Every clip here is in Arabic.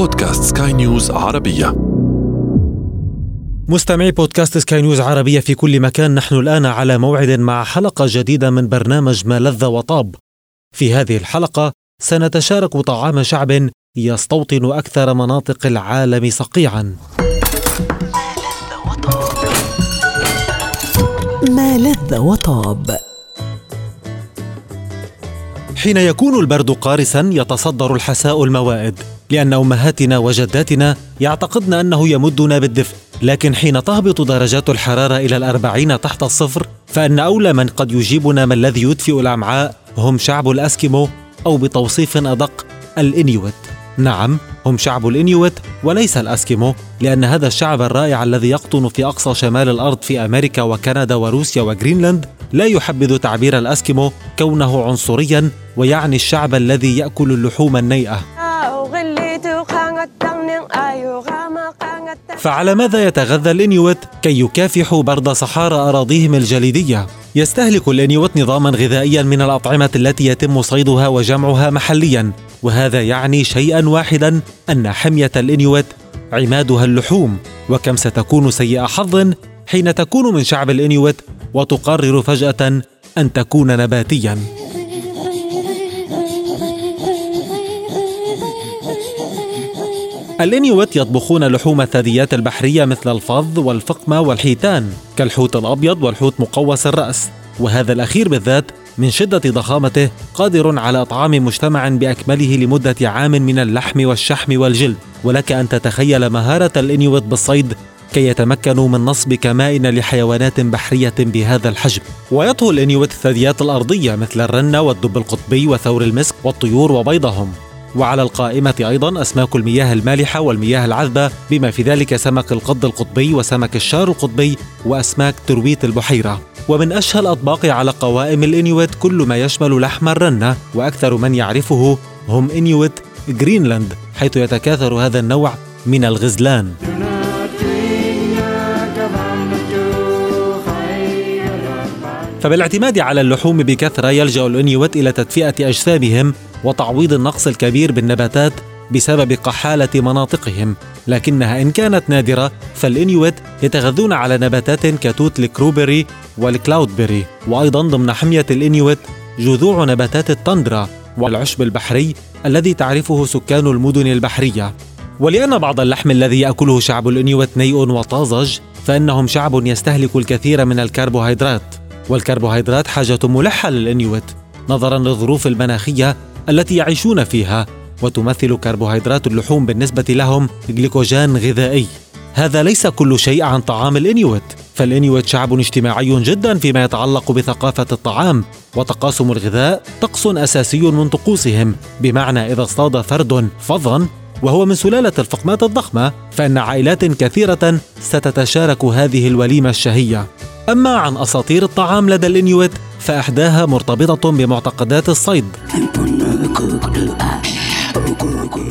بودكاست سكاي نيوز عربية. مستمعي بودكاست سكاي نيوز عربية في كل مكان نحن الآن على موعد مع حلقة جديدة من برنامج ما لذ وطاب. في هذه الحلقة سنتشارك طعام شعب يستوطن أكثر مناطق العالم صقيعا ما لذ وطاب. حين يكون البرد قارسا يتصدر الحساء الموائد. لأن أمهاتنا وجداتنا يعتقدن أنه يمدنا بالدفء لكن حين تهبط درجات الحرارة إلى الأربعين تحت الصفر فإن أولى من قد يجيبنا ما الذي يدفئ الأمعاء هم شعب الأسكيمو أو بتوصيف أدق الإنيوت نعم هم شعب الإنيوت وليس الأسكيمو لأن هذا الشعب الرائع الذي يقطن في أقصى شمال الأرض في أمريكا وكندا وروسيا وغرينلاند لا يحبذ تعبير الأسكيمو كونه عنصريا ويعني الشعب الذي يأكل اللحوم النيئة. فعلى ماذا يتغذى الإنيوت كي يكافحوا برد صحارى أراضيهم الجليدية؟ يستهلك الإنيوت نظاما غذائيا من الأطعمة التي يتم صيدها وجمعها محليا وهذا يعني شيئا واحدا أن حمية الإنيوت عمادها اللحوم وكم ستكون سيئة حظ حين تكون من شعب الإنيوت وتقرر فجأة أن تكون نباتيا الإنيوت يطبخون لحوم الثدييات البحرية مثل الفظ والفقمة والحيتان كالحوت الأبيض والحوت مقوس الرأس. وهذا الأخير بالذات من شدة ضخامته قادر على إطعام مجتمع بأكمله لمدة عام من اللحم والشحم والجلد. ولك أن تتخيل مهارة الإنيوت بالصيد كي يتمكنوا من نصب كمائن لحيوانات بحرية بهذا الحجم. ويطهو الإنيوت الثدييات الأرضية مثل الرنة والدب القطبي وثور المسك والطيور وبيضهم. وعلى القائمة أيضا أسماك المياه المالحة والمياه العذبة بما في ذلك سمك القض القطبي وسمك الشار القطبي وأسماك ترويت البحيرة. ومن أشهى الأطباق على قوائم الإنيويت كل ما يشمل لحم الرنة وأكثر من يعرفه هم إنيويت جرينلاند حيث يتكاثر هذا النوع من الغزلان. فبالاعتماد على اللحوم بكثرة يلجأ الإنيويت إلى تدفئة أجسامهم وتعويض النقص الكبير بالنباتات بسبب قحالة مناطقهم. لكنها إن كانت نادرة فالإنيويت يتغذون على نباتات كتوت ال crowberry وال cloudberry. وأيضا ضمن حمية الإنيويت جذوع نباتات التندرا والعشب البحري الذي تعرفه سكان المدن البحرية. ولأن بعض اللحم الذي يأكله شعب الإنيويت نيء وطازج فإنهم شعب يستهلك الكثير من الكربوهيدرات. والكربوهيدرات حاجة ملحة للإنيويت نظرا للظروف المناخية التي يعيشون فيها وتمثل كربوهيدرات اللحوم بالنسبة لهم جليكوجين غذائي. هذا ليس كل شيء عن طعام الإنيويت فالإنيويت شعب اجتماعي جدا فيما يتعلق بثقافة الطعام وتقاسم الغذاء طقس أساسي من طقوسهم. بمعنى إذا اصطاد فرد فظا وهو من سلالة الفقمات الضخمة فإن عائلات كثيرة ستتشارك هذه الوليمة الشهية. أما عن أساطير الطعام لدى الإنيويت فإحداها مرتبطة بمعتقدات الصيد.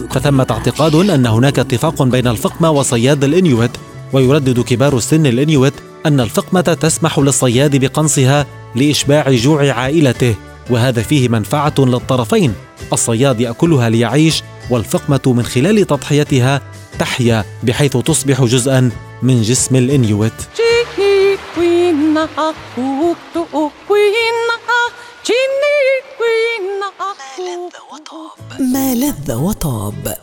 فثمة اعتقاد أن هناك اتفاق بين الفقمة وصياد الإنيويت ويردد كبار السن الإنيويت أن الفقمة تسمح للصياد بقنصها لإشباع جوع عائلته وهذا فيه منفعة للطرفين. الصياد يأكلها ليعيش والفقمة من خلال تضحيتها تحيا بحيث تصبح جزءا من جسم الإنيويت. ما لذ وطاب.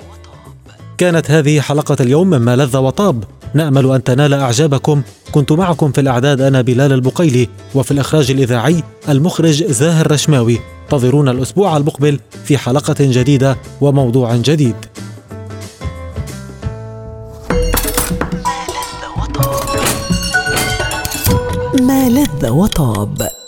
كانت هذه حلقة اليوم مما لذ وطاب. نأمل أن تنال إعجابكم. كنت معكم في الإعداد أنا بلال البقيلي وفي الإخراج الإذاعي المخرج زاهر رشماوي. انتظرونا الأسبوع المقبل في حلقة جديدة وموضوع جديد. لذ وطاب.